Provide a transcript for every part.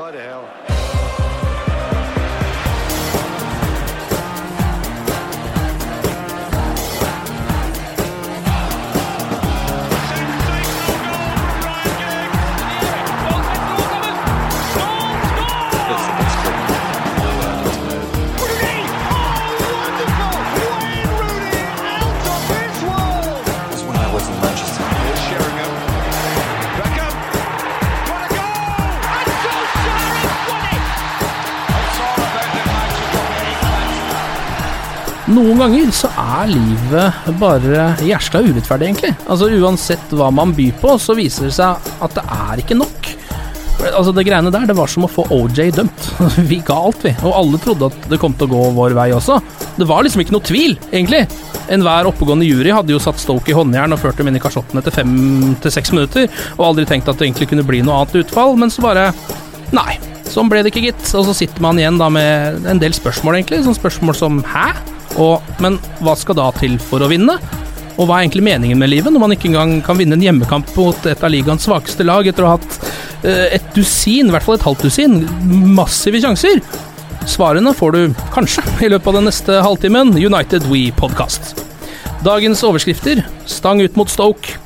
bloody hell. Noen ganger så er livet bare jæskla urettferdig, egentlig. Altså Uansett hva man byr på, så viser det seg at det er ikke nok. Altså Det greiene der, det var som å få OJ dømt. Vi ga alt, vi. Og alle trodde at det kom til å gå vår vei også. Det var liksom ikke noe tvil, egentlig. Enhver oppegående jury hadde jo satt Stoke i håndjern og ført dem inn i kasjotten etter fem til seks minutter, og aldri tenkt at det egentlig kunne bli noe annet utfall, men så bare Nei. Sånn ble det ikke, gitt. Og så sitter man igjen da med en del spørsmål, egentlig. Sånn spørsmål som hæ? Og, men hva skal da til for å vinne? Og hva er egentlig meningen med livet, når man ikke engang kan vinne en hjemmekamp mot et av ligaens svakeste lag etter å ha hatt eh, et dusin, i hvert fall et halvt dusin, massive sjanser? Svarene får du kanskje i løpet av den neste halvtimen. United We Podcast. Dagens overskrifter stang ut mot Stoke.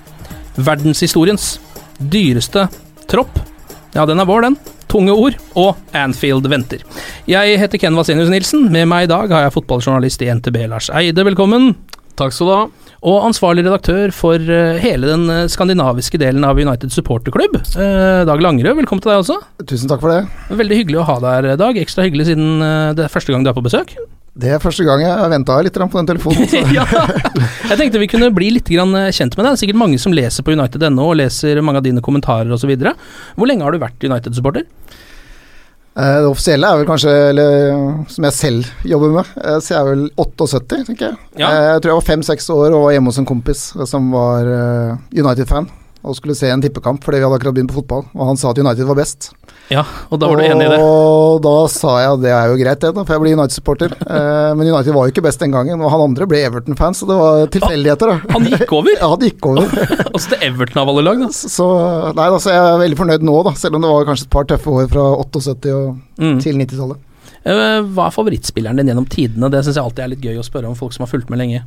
Verdenshistoriens dyreste tropp. Ja, den er vår, den. Tunge ord. Og Anfield venter. Jeg heter Ken Vasenius Nilsen. Med meg i dag har jeg fotballjournalist i NTB, Lars Eide. Velkommen. Takk skal du ha. Og ansvarlig redaktør for eh, hele den eh, skandinaviske delen av United supporterklubb, eh, Dag Langerød. Velkommen til deg også. Tusen takk for det. Veldig hyggelig å ha deg her, Dag. Ekstra hyggelig siden det er første gang du er på besøk. Det er første gang jeg venta litt på den telefonen. Ja. Jeg tenkte vi kunne bli litt kjent med deg. Det er sikkert mange som leser på United.no og leser mange av dine kommentarer osv. Hvor lenge har du vært United-supporter? Eh, Det offisielle er vel kanskje, eller som jeg selv jobber med, eh, så jeg er vel 78, tenker jeg. Ja. Eh, Jeg tror jeg var fem-seks år og var hjemme hos en kompis som var United-fan. Og skulle se en tippekamp fordi vi hadde akkurat begynt på fotball. Og han sa at United var best. Ja, og da var du enig i det? Og da sa jeg at det er jo greit, det, da, for jeg blir United-supporter. Eh, Men United var jo ikke best den gangen, og han andre ble Everton-fans, så det var tilfeldigheter, da. Han gikk over? Ja, han gikk over. altså til Everton av alle lag, da. Så nei, altså, jeg er veldig fornøyd nå, da, selv om det var kanskje et par tøffe år fra 78 og Mm. til 90-tallet. Eh, Hva er favorittspilleren din gjennom tidene? Det syns jeg alltid er litt gøy å spørre om folk som har fulgt med lenge.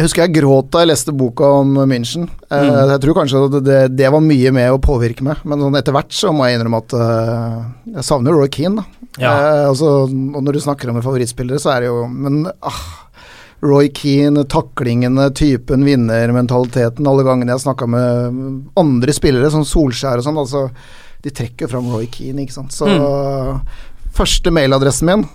Jeg husker jeg gråt da jeg leste boka om München. Eh, Mm. Jeg tror kanskje det, det var mye med å påvirke meg, men sånn etter hvert så må jeg innrømme at eh, jeg savner Roy Keane. Da. Ja. Eh, altså, og når du snakker om favorittspillere, så er det jo Men ah, Roy Keane, taklingene, typen, vinnermentaliteten Alle gangene jeg snakka med andre spillere, som Solskjær og sånn, altså De trekker fram Roy Keane, ikke sant. Så første mailadressen min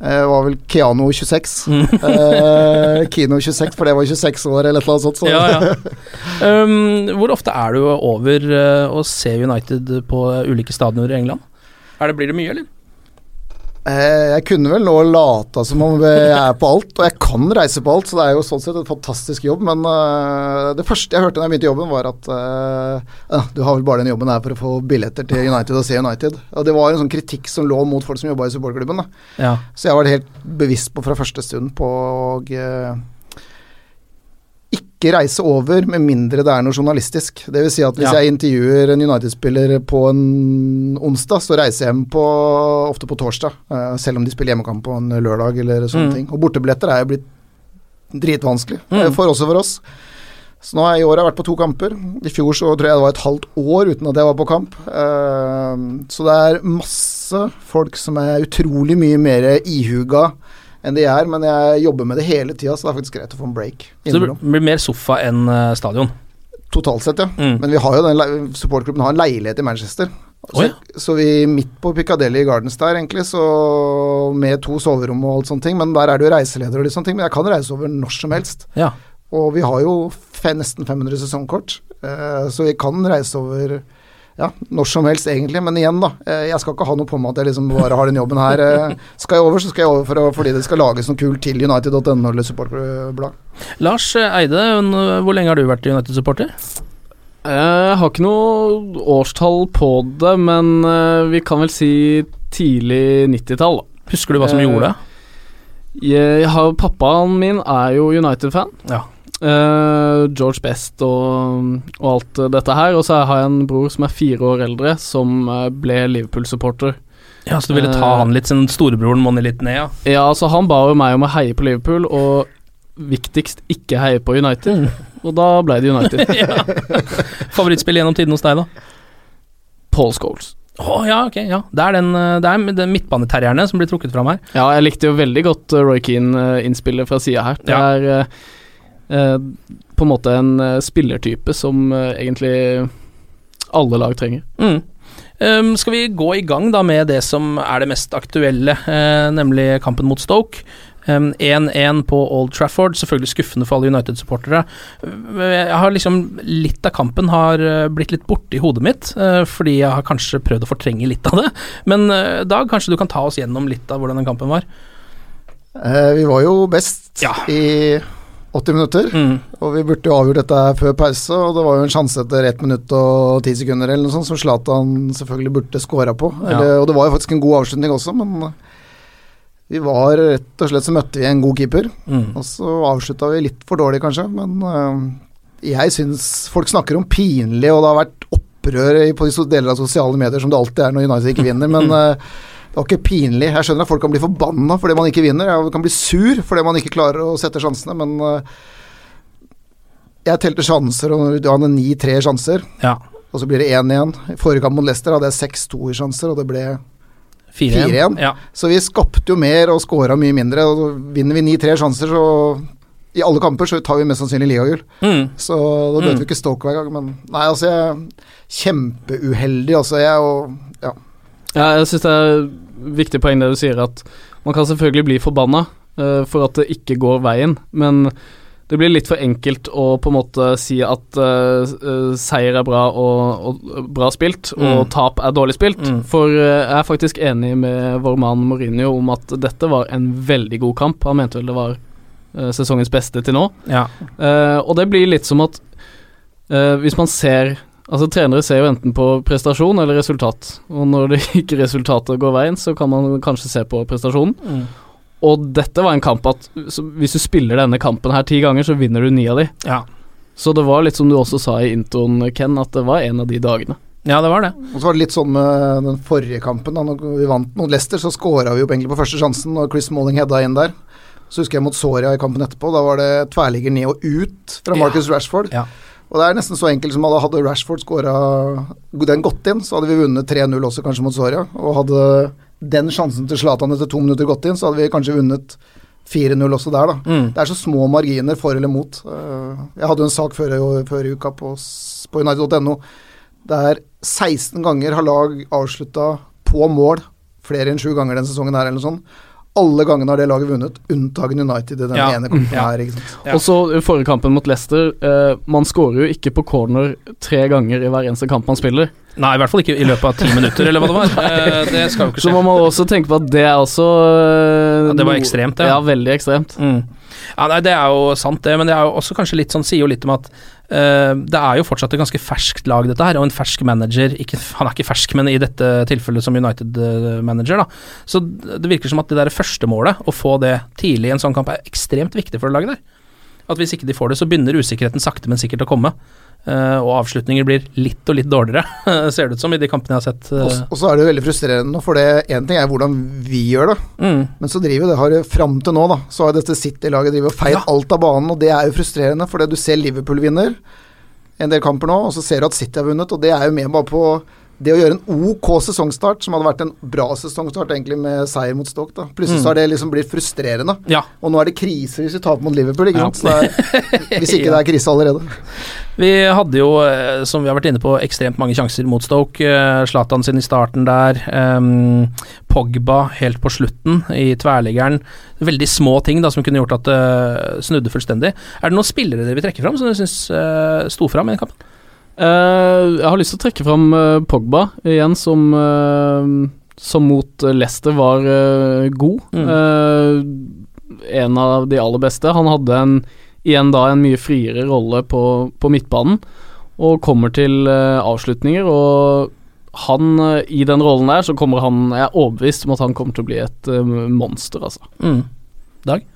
eh, var vel Keano26. Eh, Kino26, for det var 26 år, eller annet sånt. Så. Ja, ja. Um, hvor ofte er du over eh, å se United på ulike stadioner i England? Er det, blir det mye, eller? Eh, jeg kunne vel nå lata som om jeg er på alt, og jeg kan reise på alt, så det er jo sånn sett et fantastisk jobb, men eh, det første jeg hørte da jeg begynte jobben, var at eh, ja, du har vel bare den jobben her for å få billetter til United og se United. Og det var en sånn kritikk som lå mot folk som jobba i supporterklubben. Ja. Så jeg var helt bevisst på fra første stund på å eh, ikke reise over med mindre det er noe journalistisk. Det vil si at hvis Ja. jeg intervjuer en United-spiller på en onsdag, så reiser jeg hjem på, ofte på torsdag, eh, selv om de spiller hjemmekamp på en lørdag eller sånne Mm. ting. Og bortebilletter er jo blitt dritvanskelig, Mm. eh, for også for oss. Så nå har jeg i år har jeg vært på to kamper. I fjor så tror jeg det var et halvt år uten at jeg var på kamp. Eh, så det er masse folk som er utrolig mye mer ihuga enn de er, men jeg jobber med det hele tida, så det er faktisk greit å få en break. Så det blir- mer sofa enn eh, stadion. Totalt sett, ja. Mm. Men vi har jo den supportgruppen har en leilighet i Manchester. Så, Å, ja. så vi midt på Piccadilly Gardens der, egentlig, så med to soverom og alt sånne ting. Men der er det jo reiseleder og litt sånne ting. Men jeg kan reise over når som helst. Ja. Og vi har jo nesten 500 sesongkort, eh, så vi kan reise over ja, når som helst, egentlig. Men igjen, da. Eh, jeg skal ikke ha noe på meg at jeg liksom bare har den jobben her. Eh, skal jeg over, så skal jeg over for å, fordi det skal lages noe kult til United.no eller supporterblad. Lars Eide, hvor lenge har du vært United-supporter? Jeg har ikke noe årstall på det, men eh, vi kan vel si tidlig 90-tall. Husker du hva som Eh, gjorde det? Jeg har, pappaen min er jo United-fan. Ja. Eh, George Best og, og alt dette her. Og så har jeg en bror som er fire år eldre, som eh, ble Liverpool-supporter. Ja, Så du ville ta Eh, han litt, siden storebroren money litt ned, ja? Ja, så Han ba jo meg om å heie på Liverpool, og viktigst ikke heie på United. Og da ble det United. ja. Favorittspill gjennom tiden hos deg, da? Paul Scholes. Å ja, ok. ja Det er den, det er den midtbaneterrierne som blir trukket fram her. Ja, jeg likte jo veldig godt Roy Keane-innspillet fra sida her. Det Ja. er på en måte en eh, spillertype som eh, egentlig alle lag trenger. Mm. Um, skal vi gå i gang da med det som er det mest aktuelle, uh, nemlig kampen mot Stoke. Um, 1-1 på Old Trafford, selvfølgelig skuffende for alle United-supportere. Uh, Jeg har liksom Litt av kampen har uh, blitt litt borte i hodet mitt, uh, fordi jeg har kanskje prøvd å fortrenge litt av det. Men uh, Dag, kanskje du kan ta oss gjennom litt av hvordan den kampen var? Eh, vi var jo best Ja. i 80 minutter, Mm. og vi burde jo avgjort dette før pause. Og det var jo en sjanse etter 1 minutt og 10 sekunder eller noe sånt som Zlatan selvfølgelig burde skåra på. Eller, Og det var jo faktisk en god avslutning også, men eh, vi var rett og slett så møtte vi en god keeper. Mm. Og så avslutta vi litt for dårlig, kanskje, men eh, jeg syns folk snakker om pinlig, og det har vært opprør på de deler av sosiale medier som det alltid er når United ikke vinner, men eh, det var ikke pinlig. Jeg skjønner at folk kan bli forbanna fordi man ikke vinner, jeg kan bli sur fordi man ikke klarer å sette sjansene, men eh, jeg telte sjanser, og du hadde ni-tre sjanser, Ja. og så blir det 1-1. I forrige kamp mot Leicester hadde jeg seks-to i sjanser, og det ble 4-1. 4-1. Ja. Så vi skapte jo mer og scora mye mindre. Og vinner vi 9-3 sjanser, så i alle kamper så tar vi mest sannsynlig ligagull. Mm. Så da møter Mm. vi ikke Stoke hver gang, men Nei, altså, jeg er kjempeuheldig, altså. Jeg og Ja. Jeg syns det er et viktig poeng det du sier, at man kan selvfølgelig bli forbanna uh, for at det ikke går veien, men det blir litt for enkelt å på en måte si at eh, eh, seier er bra og, og bra spilt, og Mm. tap er dårlig spilt. Mm. For uh, jeg er faktisk enig med vår mann Mourinho om at dette var en veldig god kamp. Han mente vel det var uh, sesongens beste til nå. ja. Eh, og det blir litt som at eh, hvis man ser Altså Trenere ser jo enten på prestasjon eller resultat, og når det ikke resultatet går veien, så kan man kanskje se på prestasjonen. Mm. Og dette var en kamp at så hvis du spiller denne kampen her ti ganger, så vinner du ni av de. ja. Så det var litt som du også sa i introen, Ken, at det var en av de dagene. Ja, det var det. Og så var det litt sånn med den forrige kampen. Da når vi vant mot Leicester, så scora vi jo egentlig på første sjansen, og Chris Malling hedda inn der. Så husker jeg mot Soria i kampen etterpå. Da var det tverrligger ned og ut fra Marcus Rashford. Ja. Og det er nesten så enkelt som at hadde Rashford skåra den gått inn, så hadde vi vunnet 3-0 også, kanskje mot Soria. Og hadde den sjansen til Zlatan etter to minutter gått inn, så hadde vi kanskje vunnet 4-0 også der, da. Mm. Det er så små marginer for eller mot. Eh, Jeg hadde jo en sak før, før i uka på, på United.no der 16 ganger har lag avslutta på mål flere enn sju ganger den sesongen her, eller noe sånt. Alle gangene har det laget vunnet, unntagen United i den Ja. ene kampen Ja. her. Ikke sant? Ja. Og så i forrige kampen mot Leicester, eh, man skårer jo ikke på corner tre ganger i hver eneste kamp man spiller. Nei, i hvert fall ikke i løpet av ti minutter, eller hva det var. Eh, det skal jo ikke Så må man må også tenke på at det er også eh, Ja, det var ekstremt, ja. Ja, veldig ekstremt. Mm. Ja, nei, Det er jo sant, det, men det er jo også kanskje litt sånn, sier jo litt om at det er jo fortsatt et ganske ferskt lag, dette her, og en fersk manager. Ikke, han er ikke fersk, men i dette tilfellet som United-manager, da. Så det virker som at det der første målet, å få det tidlig i en sånn kamp, er ekstremt viktig for det laget der. At hvis ikke de får det, så begynner usikkerheten sakte, men sikkert å komme. Eh, og avslutninger blir litt og litt dårligere, ser det ut som, i de kampene jeg har sett. eh. Og, så er det jo veldig frustrerende, for det én ting er hvordan vi gjør det, Mm. men så driver det har fram til nå, da, så har dette City-laget drivet og feid Ja. alt av banen, og det er jo frustrerende, for du ser Liverpool vinner en del kamper nå, og så ser du at City har vunnet, og det er jo med bare på det å gjøre en ok sesongstart, som hadde vært en bra sesongstart egentlig med seier mot Stoke, da. plutselig Mm. så har det liksom blitt frustrerende. Ja. Og nå er det krise hvis vi taper mot Liverpool, ikke Ja. sant. Så det er, hvis ikke det er krise allerede. Vi hadde jo, eh, som vi har vært inne på, ekstremt mange sjanser mot Stoke. Eh, Zlatan sin i starten der. ehm, Pogba helt på slutten i tverrliggeren. Veldig små ting da som kunne gjort at det snudde fullstendig. Er det noen spillere dere vil trekke fram som dere syns uh, sto fram i den kampen? Eh, jeg har lyst til å trekke fram eh, Pogba igjen, som, eh, som mot eh, Leicester var uh, god. Eh, en av de aller beste. Han hadde en, igjen da en mye friere rolle på, på midtbanen, og kommer til eh, avslutninger. Og han, eh, i den rollen der, så kommer han Jeg er overbevist om at han kommer til å bli et eh, monster, altså. Mm. Dag?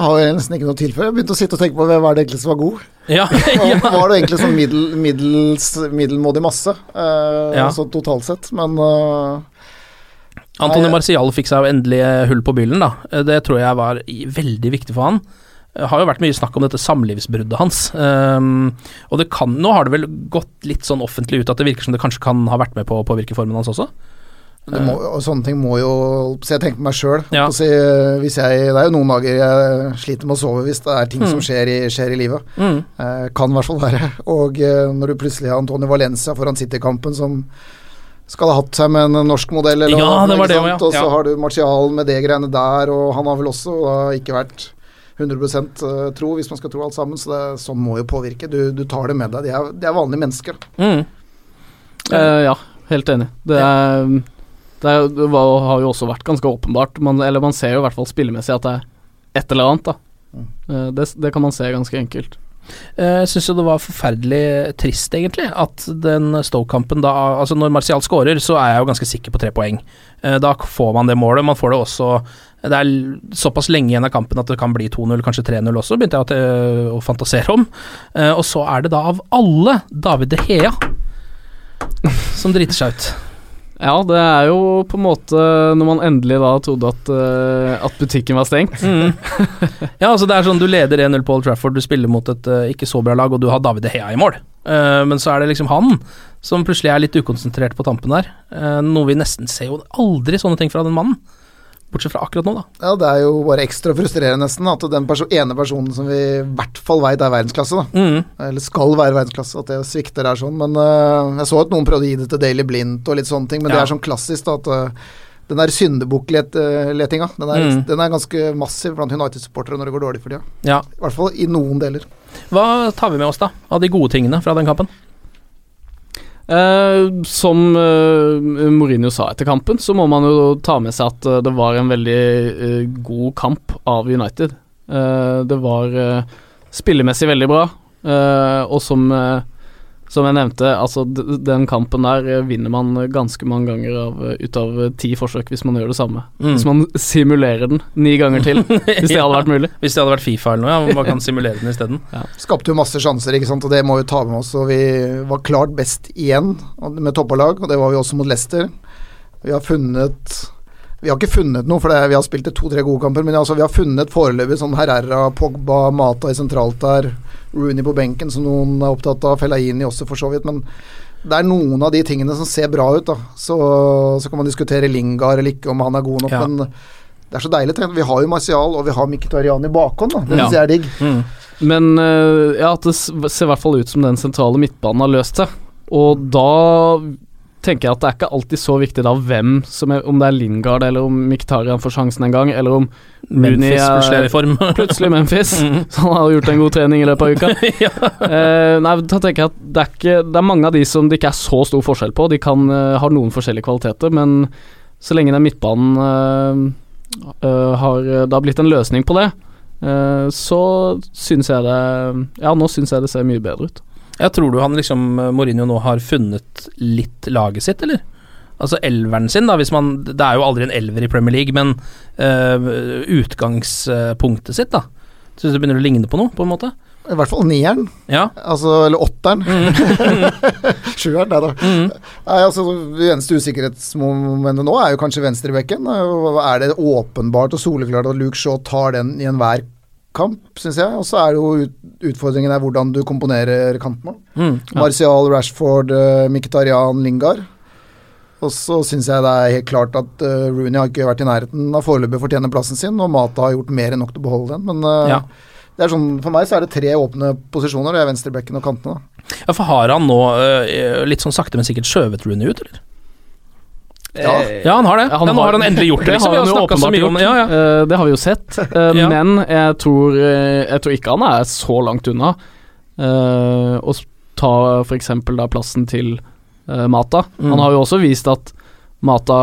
Jeg har jo nesten ikke noe å. Jeg begynte å sitte og tenke på hvem var det egentlig som var god. Ja. ja. var det egentlig sånn middel, middels, middelmådig masse, eh, Ja. altså totalt sett. Men uh, Antony Marcial fikk seg jo endelig hull på byllen, da. Det tror jeg var veldig viktig for han. Det har jo vært mye snakk om dette samlivsbruddet hans. Um, og det kan, nå har det vel gått litt sånn offentlig ut at det virker som det kanskje kan ha vært med på å påvirke formen hans også? det må, og sånne ting må jo Så jeg tenker på meg sjøl. Ja. Si, det er jo noen dager jeg sliter med å sove hvis det er ting som Mm. skjer i, skjer i livet. Mm. Eh, kan i hvert fall være. Og eh, når du plutselig har Antonio Valencia foran City-kampen som skal ha hatt seg med en norsk modell, eller Ja, noe, det var det ja. Og så har du Martial med det greiene der, og han har vel også da ikke vært 100% tro, hvis man skal tro alt sammen. Så det, sånn må jo påvirke. Du, du tar det med deg. De er, de er vanlige mennesker. Mm. Eh, ja, helt enig. Det, er, det, er, det var, har jo også vært ganske åpenbart. Man, eller man ser jo i hvert fall spillemessig at det er et eller annet, da. Mm. det, det kan man se ganske enkelt. Eh, Jeg syns jo det var forferdelig trist, egentlig, at den Stoke-kampen da Altså, når Martial scorer, så er jeg jo ganske sikker på tre poeng. Eh, Da får man det målet. Man får det også Det er såpass lenge igjen av kampen at det kan bli 2-0, kanskje 3-0 også, begynte jeg å, å fantasere om. Eh, Og så er det da av alle David De Hea som driter seg ut. Ja, det er jo på en måte når man endelig da trodde at, eh, at butikken var stengt. Mm. Ja, altså det er sånn du leder 1-0 på Old Trafford, du spiller mot et eh, ikke så bra lag, og du har David De Hea i mål. Eh, men så er det liksom han som plutselig er litt ukonsentrert på tampen der. Eh, noe vi nesten ser jo aldri sånne ting fra den mannen. Bortsett fra akkurat nå, da. Ja, det er jo bare ekstra frustrerende nesten at den perso ene personen som vi i hvert fall veit er verdensklasse, da. Mm. Eller skal være verdensklasse, at det svikter er sånn. Men uh, jeg så at noen prøvde å gi det til Daily Blindt og litt sånne ting, men det er sånn klassisk da, at uh, den der syndebukkletinga, den, Mm. den er ganske massiv blant United-supportere når det går dårlig for tida. Ja. I hvert fall i noen deler. Hva tar vi med oss, da, av de gode tingene fra den kampen? Eh, som uh, Mourinho sa etter kampen, så må man jo ta med seg at uh, det var en veldig god kamp av United. Det var spillemessig veldig bra, og som, eh, som jeg nevnte, altså den kampen der eh, vinner man ganske mange ganger av, eh, ut av eh, ti forsøk hvis man gjør det samme. Mm. Hvis man simulerer den ni ganger til, hvis det hadde vært mulig. Hvis det hadde vært Fifa eller noe, ja, man kan simulere den isteden. Skapte jo masse sjanser, ikke sant, og det må vi ta med oss. Og vi var klart best igjen med toppalag, og det var vi også mot Leicester. Vi har funnet Vi har ikke funnet noe, for det, vi har spilt to-tre gode kamper, men altså, vi har funnet foreløpig sånn Herrera, Pogba, Mata i sentralt der, Rooney på benken, som noen er opptatt av, Fellaini også for så vidt, men det er noen av de tingene som ser bra ut, da. Så, så kan man diskutere Lingard eller ikke, om han er god nok, Ja. men det er så deilig. Vi har jo Martial, og vi har Mkhitaryan i bakhånd, da. Det syns jeg er digg. Mm. Men eh, ja, det ser i hvert fall ut som den sentrale midtbanen har løst seg. Og da tenker jeg at det er ikke alltid så viktig da hvem som er Om det er Lingard eller om Miktarian får sjansen en gang, eller om Muni Memphis er- plutselig er i form. Plutselig Memphis. Mm. Så har gjort en god trening i løpet av uka. ja. Eh, nei, da tenker jeg at det er, ikke, det er mange av de som det ikke er så stor forskjell på. De kan uh, ha noen forskjellige kvaliteter, men så lenge den midtbanen uh, uh, har Det har blitt en løsning på det, eh, så syns jeg det Ja, nå syns jeg det ser mye bedre ut. Jeg tror du han liksom Mourinho nå har funnet litt laget sitt, eller? Altså elveren sin, da, hvis man Det er jo aldri en elver i Premier League, men øh, utgangspunktet sitt, da. Syns det begynner å ligne på noe, på en måte? I hvert fall nieren, Ja. altså, eller åtteren. Sjueren, nei da. Mm. Nei, altså, eneste usikkerhetsmomentet nå er jo kanskje venstrebekken. Er det åpenbart og soleklart at Luke Shaw tar den i enhver kamp, syns jeg. Og så er jo utfordringen er hvordan du komponerer kantene. Mm. Martial, Rashford, uh, Mkhitaryan, Lingard. Og så syns jeg det er helt klart at eh, Rooney har ikke vært i nærheten av foreløpig å fortjene plassen sin, og Mata har gjort mer enn nok til å beholde den. Men eh, Ja. det er sånn, for meg så er det tre åpne posisjoner, det er venstrebekken og kantene. Ja, for har han nå eh, litt sånn sakte, men sikkert skjøvet Rooney ut, eller? Ja. Ja, han har det. Ja, nå har han endelig gjort det, liksom. Det, har har han jo så mye om Ja, ja. Eh, det har vi jo sett. Ja. Men jeg tror, eh, jeg tror ikke han er så langt unna eh, å ta f.eks. da plassen til Mata. Mm. Han har jo også vist at Mata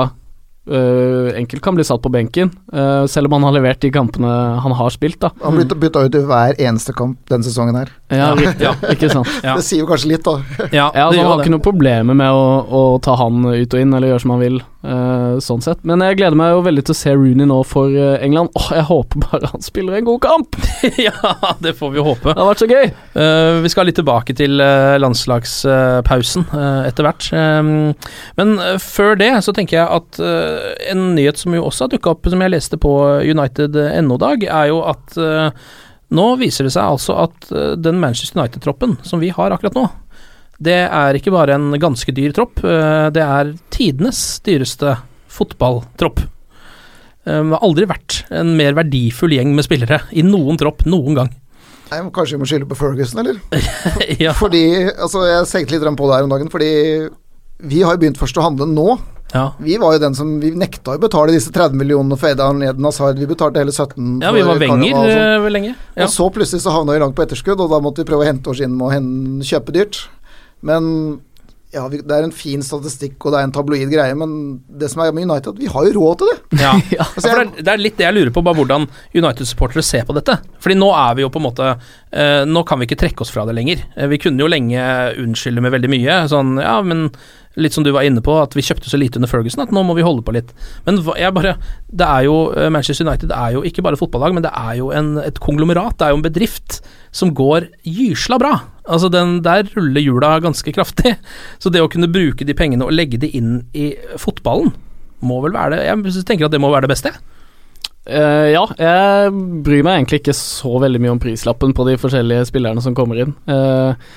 eh, enkelt kan bli satt på benken, uh, selv om han har levert de kampene han har spilt. da Han blir bytta ut i hver eneste kamp denne sesongen her. Ja, ja. ikke sant. Ja. Det sier jo kanskje litt, da. Ja, Ja, altså, han har det. ikke noe problemer med å, å ta han ut og inn, eller gjøre som han vil, eh, sånn sett. Men jeg gleder meg jo veldig til å se Rooney nå for eh, England. Åh, jeg håper bare han spiller en god kamp! ja, det får vi håpe. Det har vært så gøy! Uh, vi skal litt tilbake til uh, landslagspausen uh, etter hvert. Um, men eh, før det så tenker jeg at uh, en nyhet som jo også har dukka opp, som jeg leste på United NO-dag, er jo at eh, nå viser det seg altså at eh, den Manchester United-troppen som vi har akkurat nå, det er ikke bare en ganske dyr tropp, eh, det er tidenes dyreste fotballtropp. Um, har aldri vært en mer verdifull gjeng med spillere i noen tropp noen gang. Nei, Kanskje vi må skylde på Ferguson, eller? ja. Fordi, altså Jeg tenkte litt på det her om dagen, fordi vi har jo begynt først å handle nå. Ja. Vi var jo den som Vi nekta å betale disse 30 millionene for Edan Eden Hazard. Vi betalte hele 17 Ja, vi var og sånn. eh, lenge. Ja. Og så plutselig så havna vi langt på etterskudd, og da måtte vi prøve å hente oss inn med å kjøpe dyrt. Men ja, vi, det er en fin statistikk, og det er en tabloid greie, men det som er med United, vi har jo råd til det. Ja. Altså, for det, er, det er litt det jeg lurer på, bare hvordan United-supportere ser på dette. Fordi nå er vi jo på en måte eh, Nå kan vi ikke trekke oss fra det lenger. Eh, vi kunne jo lenge unnskylde med veldig mye. Sånn, ja, men litt som du var inne på, at vi kjøpte så lite under Ferguson at nå må vi holde på litt. Men jeg bare Det er jo eh, Manchester United er jo ikke bare fotballag, men det er jo en, et konglomerat. Det er jo en bedrift som går gysla bra. Altså den, Der ruller hjula ganske kraftig. Så det å kunne bruke de pengene og legge de inn i fotballen, må vel være det Jeg tenker at det må være det beste. Uh, ja, jeg bryr meg egentlig ikke så veldig mye om prislappen på de forskjellige spillerne som kommer inn. Eh,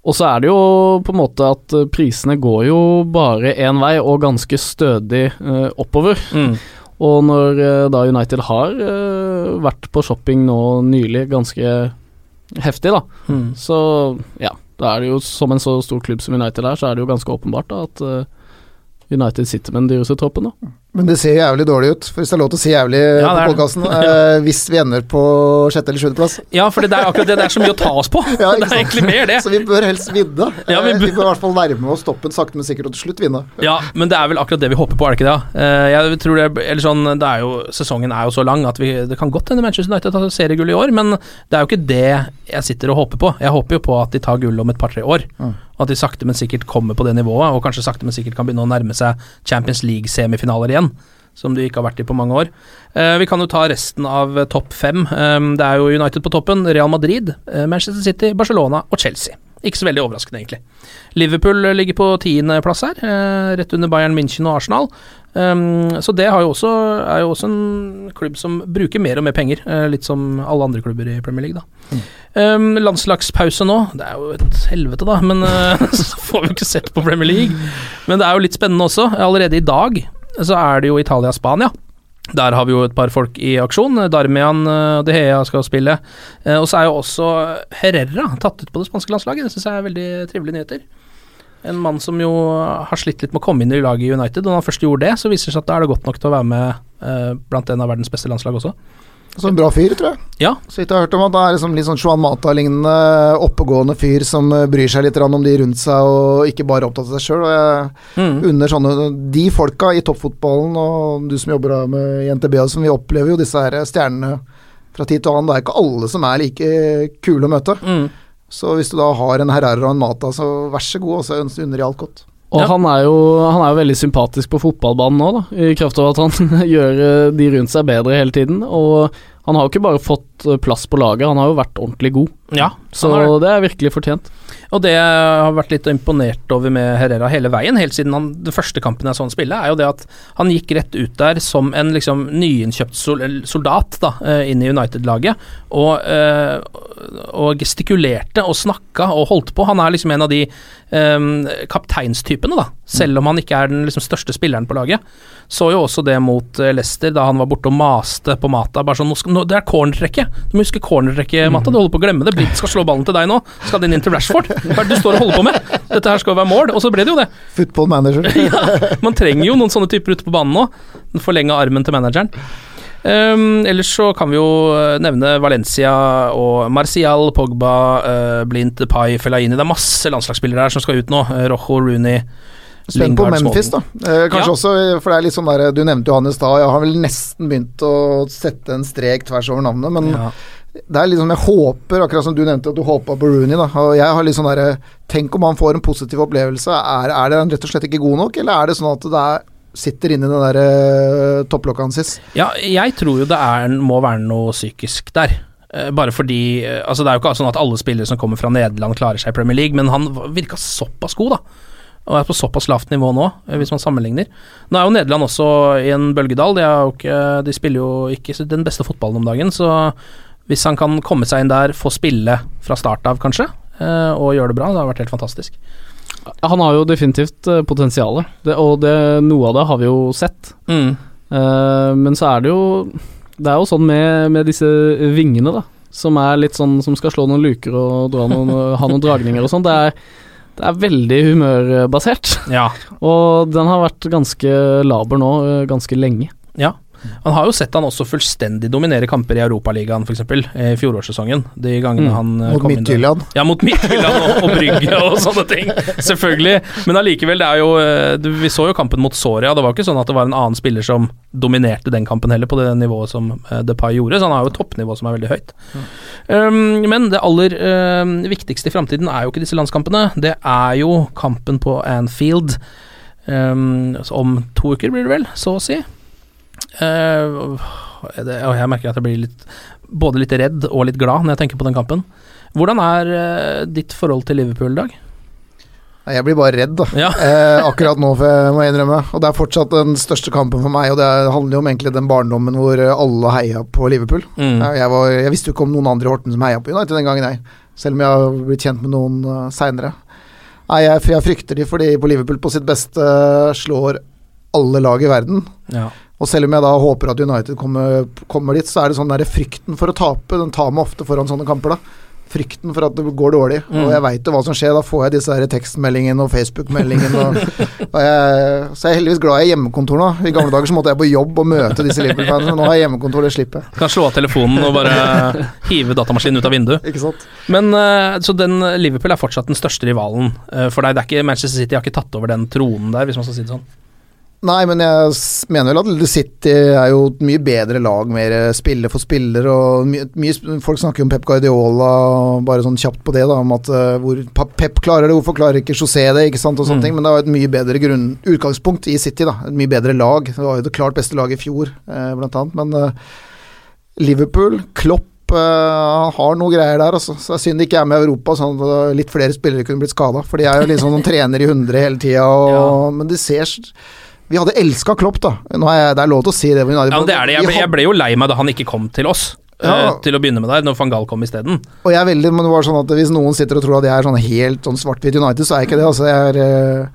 og så er det jo på en måte at eh, prisene går jo bare én vei, og ganske stødig eh, oppover. Mm. Og når eh, da United har eh, vært på shopping nå nylig, ganske heftig, da, Mm. så ja. Da er det jo, som en så stor klubb som United er, så er det jo ganske åpenbart da, at eh, United sitter med den dyreste troppen, da. Men det ser jævlig dårlig ut, for hvis det er lov til å si jævlig Ja, på podkasten, eh, hvis vi ender på sjette eller sjuendeplass. Ja, for det er akkurat det. Det er så mye å ta oss på. Ja, det er egentlig mer det. Så vi bør helst vinne. Ja, vi Eh, bør- vi bør i hvert fall nærme oss stoppen sakte, men sikkert, og til slutt vinne. Ja, men det er vel akkurat det vi håper på, er det ikke det? Eh, jeg tror det, eller sånn, det er jo, Sesongen er jo så lang at vi, det kan godt hende Manchester United tar seriegull i år, men det er jo ikke det jeg sitter og håper på. Jeg håper jo på at de tar gull om et par-tre år. Mm. At de sakte, men sikkert kommer på det nivået, og kanskje sakte, men sikkert kan begynne å nærme seg Champions League-semifinaler igjen. Som de ikke har vært i på mange år. Eh, vi kan jo ta resten av eh, topp fem. Eh, det er jo United på toppen, Real Madrid, Manchester City, Barcelona og Chelsea. Ikke så veldig overraskende, egentlig. Liverpool ligger på tiendeplass her, rett under Bayern München og Arsenal. Um, så det har jo også, er jo også en klubb som bruker mer og mer penger, litt som alle andre klubber i Premier League, da. Mm. landslagspause nå, det er jo et helvete, da, men så får vi ikke sett på Premier League. Men det er jo litt spennende også. Allerede i dag så er det jo Italia-Spania. Der har vi jo et par folk i aksjon. Darmian og De Hea skal spille. Eh, Og så er jo også Herrera tatt ut på det spanske landslaget. Det syns jeg er veldig trivelige nyheter. En mann som jo har slitt litt med å komme inn i laget i United. Og når han først gjorde det, så viser det seg at da er det godt nok til å være med eh, blant en av verdens beste landslag også. Så en bra fyr, tror jeg. Ja. Så vidt jeg har hørt om at det er liksom litt sånn Juan Mata-lignende oppegående fyr som eh, bryr seg litt om de rundt seg, og ikke bare opptatt av seg sjøl. Mm. unner sånne De folka i toppfotballen, og du som jobber med i NTB, som vi opplever jo disse her stjernene fra tid til annen. Det er ikke alle som er like kule å møte. Mm. Så hvis du da har en Herrera og en Mata, så vær så god, og så unner de alt godt. Og Ja. han, er jo, han er jo veldig sympatisk på fotballbanen nå, da, i kraft av at han gjør eh, de rundt seg bedre hele tiden. Og han har jo ikke bare fått eh, plass på laget, han har jo vært ordentlig god. Ja, Så det. det er virkelig fortjent. Og det jeg har vært litt imponert over med Herrera hele veien, helt siden han, den første kampen jeg så han spille, er jo det at han gikk rett ut der som en liksom nyinnkjøpt soldat da, eh, inn i United-laget, og, eh, og gestikulerte og snakka og holdt på. Han er liksom en av de um, kapteinstypene, da, selv om han ikke er den liksom, største spilleren på laget. Så jo også det mot Leicester, da han var borte og maste på Mata. Bare sånn, nå, Det er cornertrekket! Du må huske cornertrekket, Matta. Du holder på å glemme det. Blitt skal slå ballen til deg nå. Skal den inn til Rashford? Hva er det du står og holder på med? Dette her skal jo være mål. Og så ble det jo det. Football manager. ja, man trenger jo noen sånne typer ute på banen nå. Den forlenga armen til manageren. Um, ellers så kan vi jo eh, nevne Valencia og Marcial, Pogba, uh, Blint, Pai, Fellaini. Det er masse landslagsspillere her som skal ut nå. Uh, Rojo, Rooney Spent på Memphis, da. Eh, kanskje Ja. også, for det er litt sånn der Du nevnte jo da, i. Jeg har vel nesten begynt å sette en strek tvers over navnet, men Ja. det er liksom Jeg håper, akkurat som du nevnte at du håpa på Rooney, da. Og jeg har litt sånn der, Tenk om han får en positiv opplevelse. Er, er det rett og slett ikke god nok, eller er det sånn at det er, sitter inni den der uh, topplokket hans? Ja, jeg tror jo det er, må være noe psykisk der. Eh, Bare fordi eh, Altså Det er jo ikke sånn at alle spillere som kommer fra Nederland klarer seg i Premier League, men han virka såpass god, da. Og er på såpass lavt nivå nå, eh, hvis man sammenligner. Nå er jo Nederland også i en bølgedal. De, ikke, de spiller jo ikke den beste fotballen om dagen, så hvis han kan komme seg inn der, få spille fra start av, kanskje, eh, og gjøre det bra, det har vært helt fantastisk. Han har jo definitivt uh, potensial, det, og det, noe av det har vi jo sett. Mm. Eh, men så er det jo Det er jo sånn med, med disse vingene, da. Som er litt sånn Som skal slå noen luker og dra noen, ha noen dragninger og sånn. Det er, det er veldig humørbasert. Ja. Og den har vært ganske laber nå, eh, ganske lenge. Ja. Han har jo sett han også fullstendig dominere kamper i Europaligaen, f.eks. i fjorårssesongen. De gangene Mm. han mm. Mot. Midtjylland. Ja, mot Midtjylland og, og Brygge og sånne ting. Selvfølgelig. Men allikevel, det er jo eh, Vi så jo kampen mot Soria. Det var ikke sånn at det var en annen spiller som dominerte den kampen heller, på det nivået som eh, Depay gjorde. Så han har jo et toppnivå som er veldig høyt. Um, men det aller um, viktigste i framtiden er jo ikke disse landskampene. Det er jo kampen på Anfield. Um, om to uker blir det vel, så å si. Eh, det, og jeg merker at jeg blir litt både litt redd og litt glad når jeg tenker på den kampen. Hvordan er uh, ditt forhold til Liverpool, i Dag? Jeg blir bare redd, da. Ja. Eh, akkurat nå, for jeg må innrømme. Og det er fortsatt den største kampen for meg, og det er- handler jo om egentlig den barndommen hvor eh, alle heia på Liverpool. Mm. Jeg, var, jeg visste jo ikke om noen andre i Horten som heia på United den gangen, jeg. Selv om jeg har blitt kjent med noen uh, seinere. Nei, jeg, jeg frykter de fordi på Liverpool på sitt beste uh, slår alle lag i verden. Ja. Og selv om jeg da håper at United kommer, kommer dit, så er det sånn der frykten for å tape, den tar meg ofte foran sånne kamper, da. Frykten for at det går dårlig. Mm. Og jeg veit jo hva som skjer, da får jeg disse der tekstmeldingene og Facebook-meldingene. Så jeg er heldigvis glad jeg er hjemmekontor nå. I gamle dager så måtte jeg på jobb og møte disse Liverpool-fansene, men nå har jeg hjemmekontor, det slipper jeg. Kan slå av telefonen og bare hive datamaskinen ut av vinduet. Ikke sant? Men eh, Så den Liverpool er fortsatt den største rivalen eh, for deg? Det er ikke Manchester City har ikke tatt over den tronen der, hvis man skal si det sånn? Nei, men jeg mener vel at City er jo et mye bedre lag, mer spiller for spiller, og mye, mye Folk snakker jo om Pep Guardiola, bare sånn kjapt på det, da, om at eh, hvor Pep klarer det, hvorfor klarer ikke José det, ikke sant, og sånne Mm. ting. Men det var et mye bedre grunn, utgangspunkt i City, da. Et mye bedre lag. Det var jo det klart beste laget i fjor, eh, blant annet. Men eh, Liverpool, Klopp eh, har noe greier der, altså. Så det er synd de ikke er med i Europa, sånn at eh, litt flere spillere kunne blitt skada. For de er jo liksom noen trener i hundre hele tida, og Men de ser Vi hadde elska Klopp, da. Nå jeg, det er lov til å si det. Ja, det er det. Jeg ble, jeg ble jo lei meg da han ikke kom til oss. eh, Ja. til å begynne med der, når van Gaal kom isteden. Og jeg er veldig, men det var sånn at Hvis noen sitter og tror at jeg er sånn helt sånn svart-hvitt United, så er jeg ikke det. Altså, jeg, er, eh,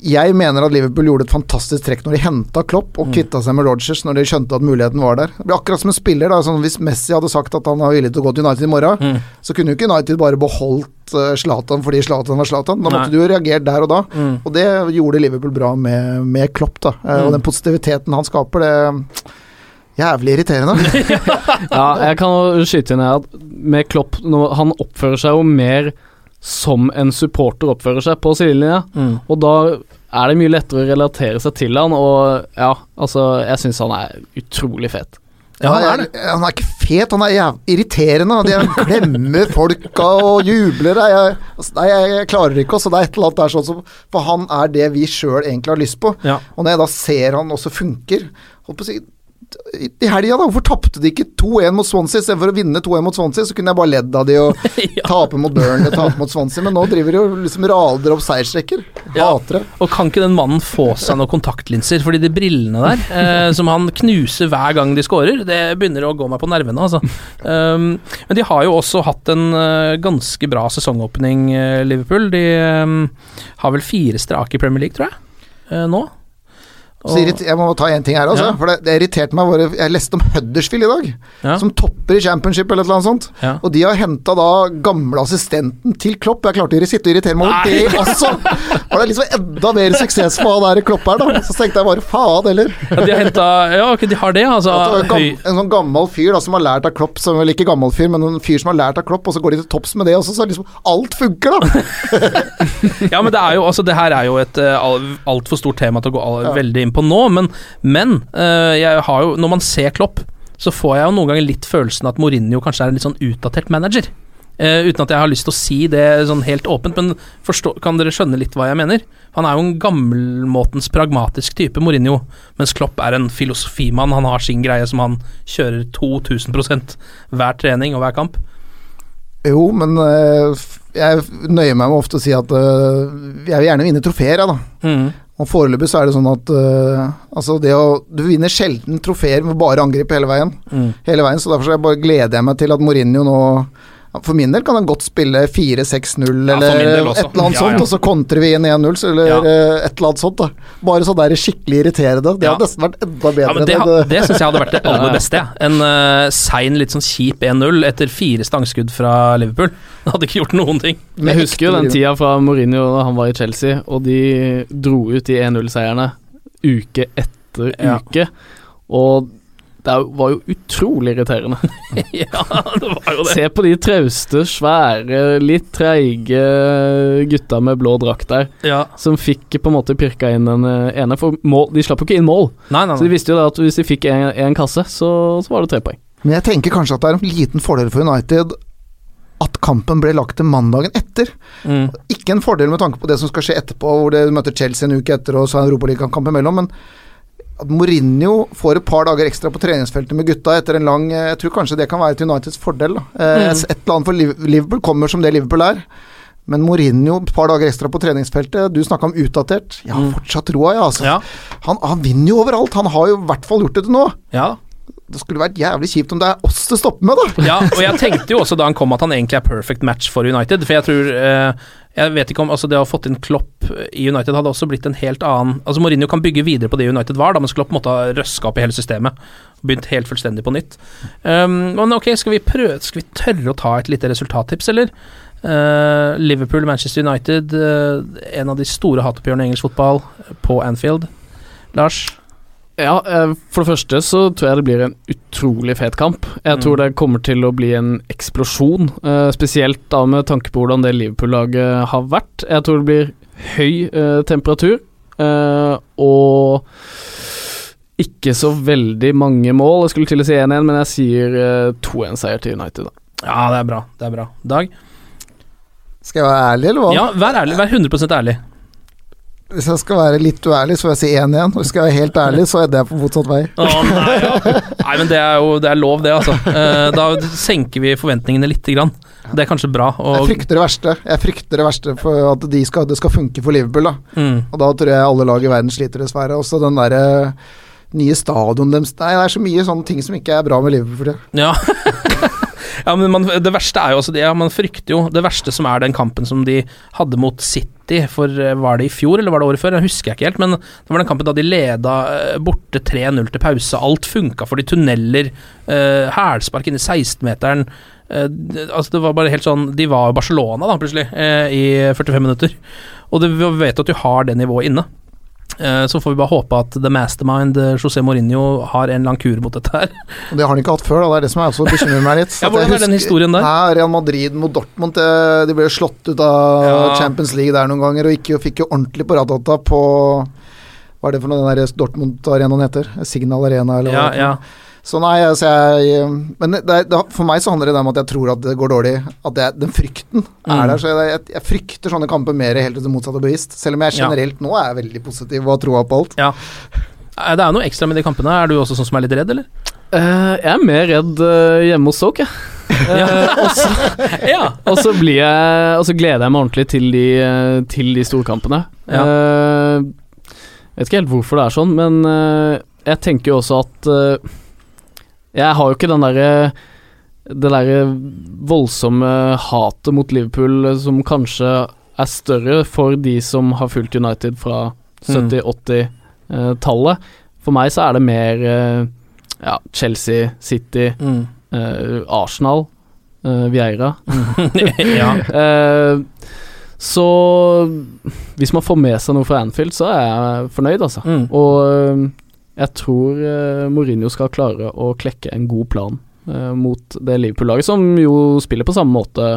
jeg mener at Liverpool gjorde et fantastisk trekk når de henta Klopp og Mm. kvitta seg med Rodgers når de skjønte at muligheten var der. Det blir akkurat som en spiller. da, sånn Hvis Messi hadde sagt at han var villig til å gå til United i morgen, Mm. så kunne jo ikke United bare beholdt eh, Zlatan fordi Zlatan var Zlatan. Da Nei. måtte du jo reagert der og da. Mm. Og det gjorde Liverpool bra med, med Klopp, da. Eh, Mm. Og den positiviteten han skaper, det Jævlig irriterende. Ja, jeg kan skyte inn her at med Klopp nå, Han oppfører seg jo mer som en supporter oppfører seg på sidelinja, Mm. og da er det mye lettere å relatere seg til han, og ja, altså Jeg syns han er utrolig fet. Ja, han, er, han er ikke fet, han er jæv irriterende. De glemmer folka og jubler. Jeg, altså, nei, jeg, jeg klarer ikke også. Det er et eller annet der sånn som For han er det vi sjøl egentlig har lyst på. Ja. Og når jeg da ser han også funker holdt på å si, i, helga, da, hvorfor tapte de ikke 2-1 mot Swansea istedenfor å vinne 2-1 mot Swansea? Så kunne jeg bare ledd av de og tape mot Burnley og tape mot Swansea, men nå driver de og liksom rader opp seiersrekker. Hater det. Og kan ikke den mannen få seg noen kontaktlinser? Fordi de brillene der, eh, som han knuser hver gang de scorer, det begynner å gå meg på nervene, altså. Um, men de har jo også hatt en uh, ganske bra sesongåpning, uh, Liverpool. De um, har vel fire strake i Premier League, tror jeg, uh, nå. Jeg må ta én ting her, altså. Ja. For det, det irriterte meg bare Jeg leste om Huddersfield i dag, Ja. som topper i championship eller et eller annet sånt. Ja. Og de har henta da gamle assistenten til Klopp. Jeg klarte å sitte og irritere meg over det også! Var det liksom enda mer suksess for han der Klopp her, da. Så tenkte jeg bare faen heller. Ja, de har henta Ja, ok, de har det, altså. Var en sånn gammel fyr da som har lært av Klopp, som vel ikke gammel fyr, men en fyr som har lært av Klopp, og så går de til topps med det også, så liksom alt funker, da! Ja, men det er jo Altså, det her er jo et uh, altfor stort tema til å gå all, veldig inn på nå, men, men eh, jeg har jo Når man ser Klopp, så får jeg jo noen ganger litt følelsen at Mourinho kanskje er en litt sånn utdatert manager. Uh, uten at jeg har lyst til å si det sånn helt åpent, men forstå, kan dere skjønne litt hva jeg mener? Han er jo en gammelmåtens pragmatisk type, Mourinho, mens Klopp er en filosofimann. Han har sin greie som han kjører 2000% hver trening og hver kamp. Jo, men uh, jeg nøyer meg med ofte å si at uh, jeg vil gjerne vinne trofeer, jeg, da. Mm. Og foreløpig så er det sånn at uh, altså det å, Du vinner sjelden trofeer med bare angrep hele veien. Mm. Hele veien, Så derfor så jeg bare gleder jeg meg til at Mourinho nå For min del kan han godt spille 4-6-0 eller ja, et eller annet Ja, sånt, og så kontrer vi inn 1-0, eller Ja. øh, et eller annet sånt. da Bare sånn der skikkelig irriterende. Det Ja. hadde nesten vært enda bedre. Ja, men Det, enn det syns jeg hadde vært det aller beste. ja. En uh, sein, litt sånn kjip 1-0 etter fire stangskudd fra Liverpool. Det hadde ikke gjort noen ting. Jeg husker jo den tida fra Mourinho da han var i Chelsea, og de dro ut de 1-0-seierne uke etter Ja. uke. Og det var jo utrolig irriterende. ja, det var jo det. Se på de trauste, svære, litt treige gutta med blå drakt der, Ja. som fikk på en måte pirka inn den eh, ene. For mål, de slapp jo ikke inn mål, Nei, nei, så de visste jo da at hvis de fikk en kasse, så, så var det tre poeng. Men jeg tenker kanskje at det er en liten fordel for United at kampen ble lagt til mandagen etter. Mm. Ikke en fordel med tanke på det som skal skje etterpå, hvor de møter Chelsea en uke etter og så er Europaligakamp imellom, men at Mourinho får et par dager ekstra på treningsfeltet med gutta etter en lang Jeg tror kanskje det kan være til Uniteds fordel. Da. Eh, Mm. Et eller annet for Liverpool kommer som det Liverpool er. Men Mourinho et par dager ekstra på treningsfeltet. Du snakka om utdatert. Jeg har Mm. fortsatt troa, jeg. Altså. Ja. Han, han vinner jo overalt. Han har jo i hvert fall gjort det til nå. ja. Det skulle vært jævlig kjipt om det er oss det stopper med, da. Ja, og jeg tenkte jo også da han kom at han egentlig er perfect match for United, for jeg tror eh, Jeg vet ikke om altså det å ha fått inn Klopp i United hadde også blitt en helt annen Altså Mourinho kan bygge videre på det United var, da, mens Klopp måtte ha røska opp i hele systemet. Begynt helt fullstendig på nytt. Um, men ok, skal vi prøve Skal vi tørre å ta et lite resultattips, eller? Uh, Liverpool, Manchester United, uh, en av de store hatoppgjørene i engelsk fotball, på Anfield. Lars? Ja, eh, for det første så tror jeg det blir en utrolig fet kamp. Jeg Mm. tror det kommer til å bli en eksplosjon, eh, spesielt da med tanke på hvordan det Liverpool-laget har vært. Jeg tror det blir høy eh, temperatur, eh, og ikke så veldig mange mål. Jeg skulle til å si 1-1, men jeg sier eh, 2-1-seier til United, da. Ja, det er bra. Det er bra. Dag? Skal jeg være ærlig, eller hva? Ja, vær ærlig. Vær 100% ærlig. Hvis jeg skal være litt uærlig, så får jeg si 1 igjen. Hvis jeg skal være helt ærlig, så er jeg på motsatt vei. Oh, nei, ja. nei, men det er jo det er lov, det, altså. Eh, da senker vi forventningene lite grann. Det er kanskje bra. Jeg frykter det verste. Jeg frykter det verste for at de skal, det skal funke for Liverpool. da mm, Og da tror jeg alle lag i verden sliter, dessverre. Også den derre nye stadion deres Nei, det er så mye sånne ting som ikke er bra med Liverpool for tida. ja. Ja, men man, det verste er jo også det, ja, Man frykter jo det verste som er den kampen som de hadde mot City for eh, Var det i fjor, eller var det året før? Jeg husker jeg ikke helt, men det var den kampen da de leda eh, borte 3-0 til pause. Alt funka for de tunneler, eh, hælspark inn i 16-meteren. Uh, altså det var bare helt sånn De var jo Barcelona, da, plutselig, uh, i 45 minutter. Og du vet at du har det nivået inne. Eh, så får vi bare håpe at the mastermind eh, José Mourinho har en lang kur mot dette her. Det har han ikke hatt før, da. Det er det som er også bekymrer meg litt. Ja, hvordan jeg er den historien der? Nei, Real Madrid mot Dortmund De ble slått ut av Ja. Champions League der noen ganger, og ikke, fikk jo ordentlig på ratata på Hva er det for noe den der Dortmund-arenaen heter? Signal Arena, eller hva? Ja, ja. Så nei, altså jeg Men det, det, for meg så handler det om at jeg tror at det går dårlig. At det, den frykten er Mm. der. Så jeg, jeg, jeg frykter sånne kamper mer helt til det motsatte bevisst. Selv om jeg Ja. generelt nå er veldig positiv og har troa på alt. Ja. Eh, Det er noe ekstra med de kampene. Er du også sånn som er litt redd, eller? Uh, jeg er mer redd uh, hjemme hos Soke jeg. Eh, og så Ja. og så blir jeg Og så gleder jeg meg ordentlig til de, eh, til de storkampene. Ja. Eh, vet ikke helt hvorfor det er sånn, men eh, jeg tenker jo også at eh, Jeg har jo ikke den derre det derre voldsomme hatet mot Liverpool eh, som kanskje er større for de som har fulgt United fra Mm. 70-80-tallet. For meg så er det mer eh, ja, Chelsea, City, Mm. eh, Arsenal, eh, Vieira. ja. Eh, så hvis man får med seg noe fra Anfield, så er jeg fornøyd, altså. Mm. Og eh, jeg tror eh, Mourinho skal klare å klekke en god plan eh, mot det Liverpool-laget, som jo spiller på samme måte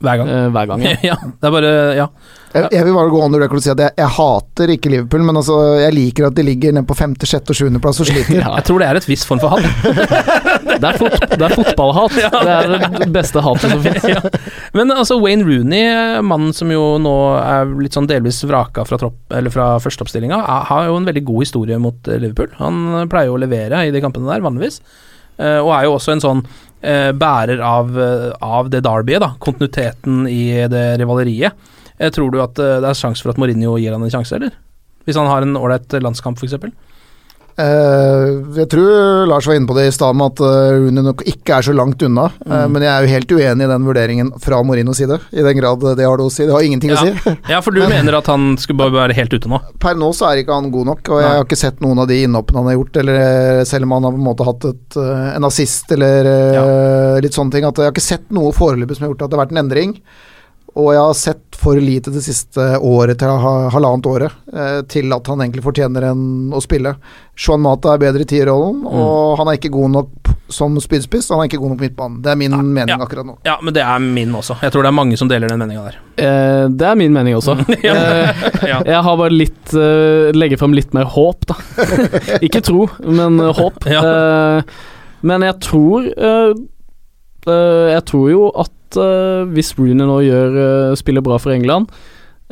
Hver gang. Uh, hver gang. Ja. ja. Det er bare Ja. Jeg, jeg vil bare gå under record og si at jeg, jeg hater ikke Liverpool, men altså, jeg liker at de ligger nede på femte, sjette og sjuendeplass og sliter. Ja. Jeg tror det er et visst form for hat. Det, er fot, det er fotballhat. Det er det beste hatet som finnes. ja. Men altså Wayne Rooney, mannen som jo nå er litt sånn delvis vraka fra, tropp, eller fra førsteoppstillinga, har jo en veldig god historie mot Liverpool. Han pleier jo å levere i de kampene der, vanligvis. Eh, og er jo også en sånn bærer av, eh, av det derbyet, da. Kontinuiteten i det rivaleriet. Eh, tror du at eh, det er sjanse for at Mourinho gir han en sjanse, eller? Hvis han har en ålreit landskamp, f.eks.? Eh, jeg tror Lars var inne på det i stad med at uh, Rooney nok ikke er så langt unna. Eh, Mm. men jeg er jo helt uenig i den vurderingen fra Morinos side, i den grad det har det å si. Det har ingenting å si. Ja, for du mener at han skulle bare være helt ute nå? Per nå så er ikke han god nok, og jeg har ikke sett noen av de innhoppene han har gjort, eller eh, selv om han har på en måte hatt et, eh, en assist eller ja. litt sånne ting. At jeg har ikke sett noe foreløpig som har gjort at det har vært en endring. Og jeg har sett for lite det siste året til halvannet året eh, til at han egentlig fortjener en, å spille. Juan Mata er bedre i tierrollen, og han er ikke god nok som spydspiss. Han er ikke god nok på midtbanen. Det er min mening ja. akkurat nå. Ja, men det er min også. Jeg tror det er mange som deler den meninga der. Eh, det er min mening også. Eh, Jeg har bare litt uh, Legger frem litt mer håp, da. Ikke tro, men eh, håp. Ja. Eh, men jeg tror eh, eh, Jeg tror jo at eh, hvis Rooney nå gjør uh, spiller bra for England,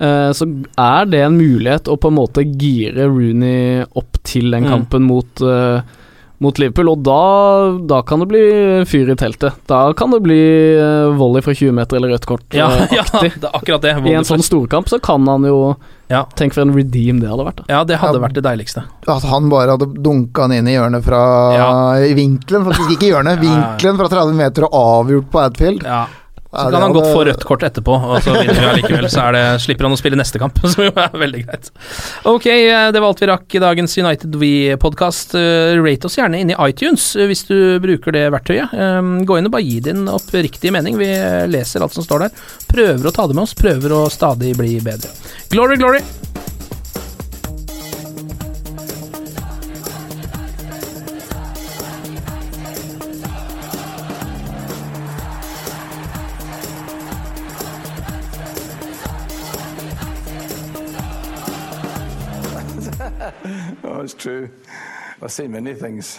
uh, så er det en mulighet å på en måte gire Rooney opp til den Mm. kampen mot eh, mot Liverpool, og da, da kan det bli fyr i teltet. Da kan det bli eh, volley fra 20 meter eller rødt kort. Ja, eh, ja det er akkurat det. I en sånn storkamp så kan han jo Ja. Tenk for en redeem det hadde vært. da Ja, det hadde Ja. vært det deiligste. At han bare hadde dunka han inn i hjørnet fra Ja. I vinkelen, faktisk ikke i hjørnet. Vinkelen fra 30 meter og avgjort på Adfield. Ja. Så kan han godt få rødt kort etterpå, og så vinner vi allikevel. Så er det, slipper han å spille neste kamp, som jo er veldig greit. Ok, eh, det var alt vi rakk i dagens United We-podkast. Rate oss gjerne inn i iTunes eh, hvis du bruker det verktøyet. Eh, Gå inn og bare gi din oppriktige mening. Vi eh, leser alt som står der. Prøver å ta det med oss, prøver å stadig bli bedre. Glory, glory! I've seen many things.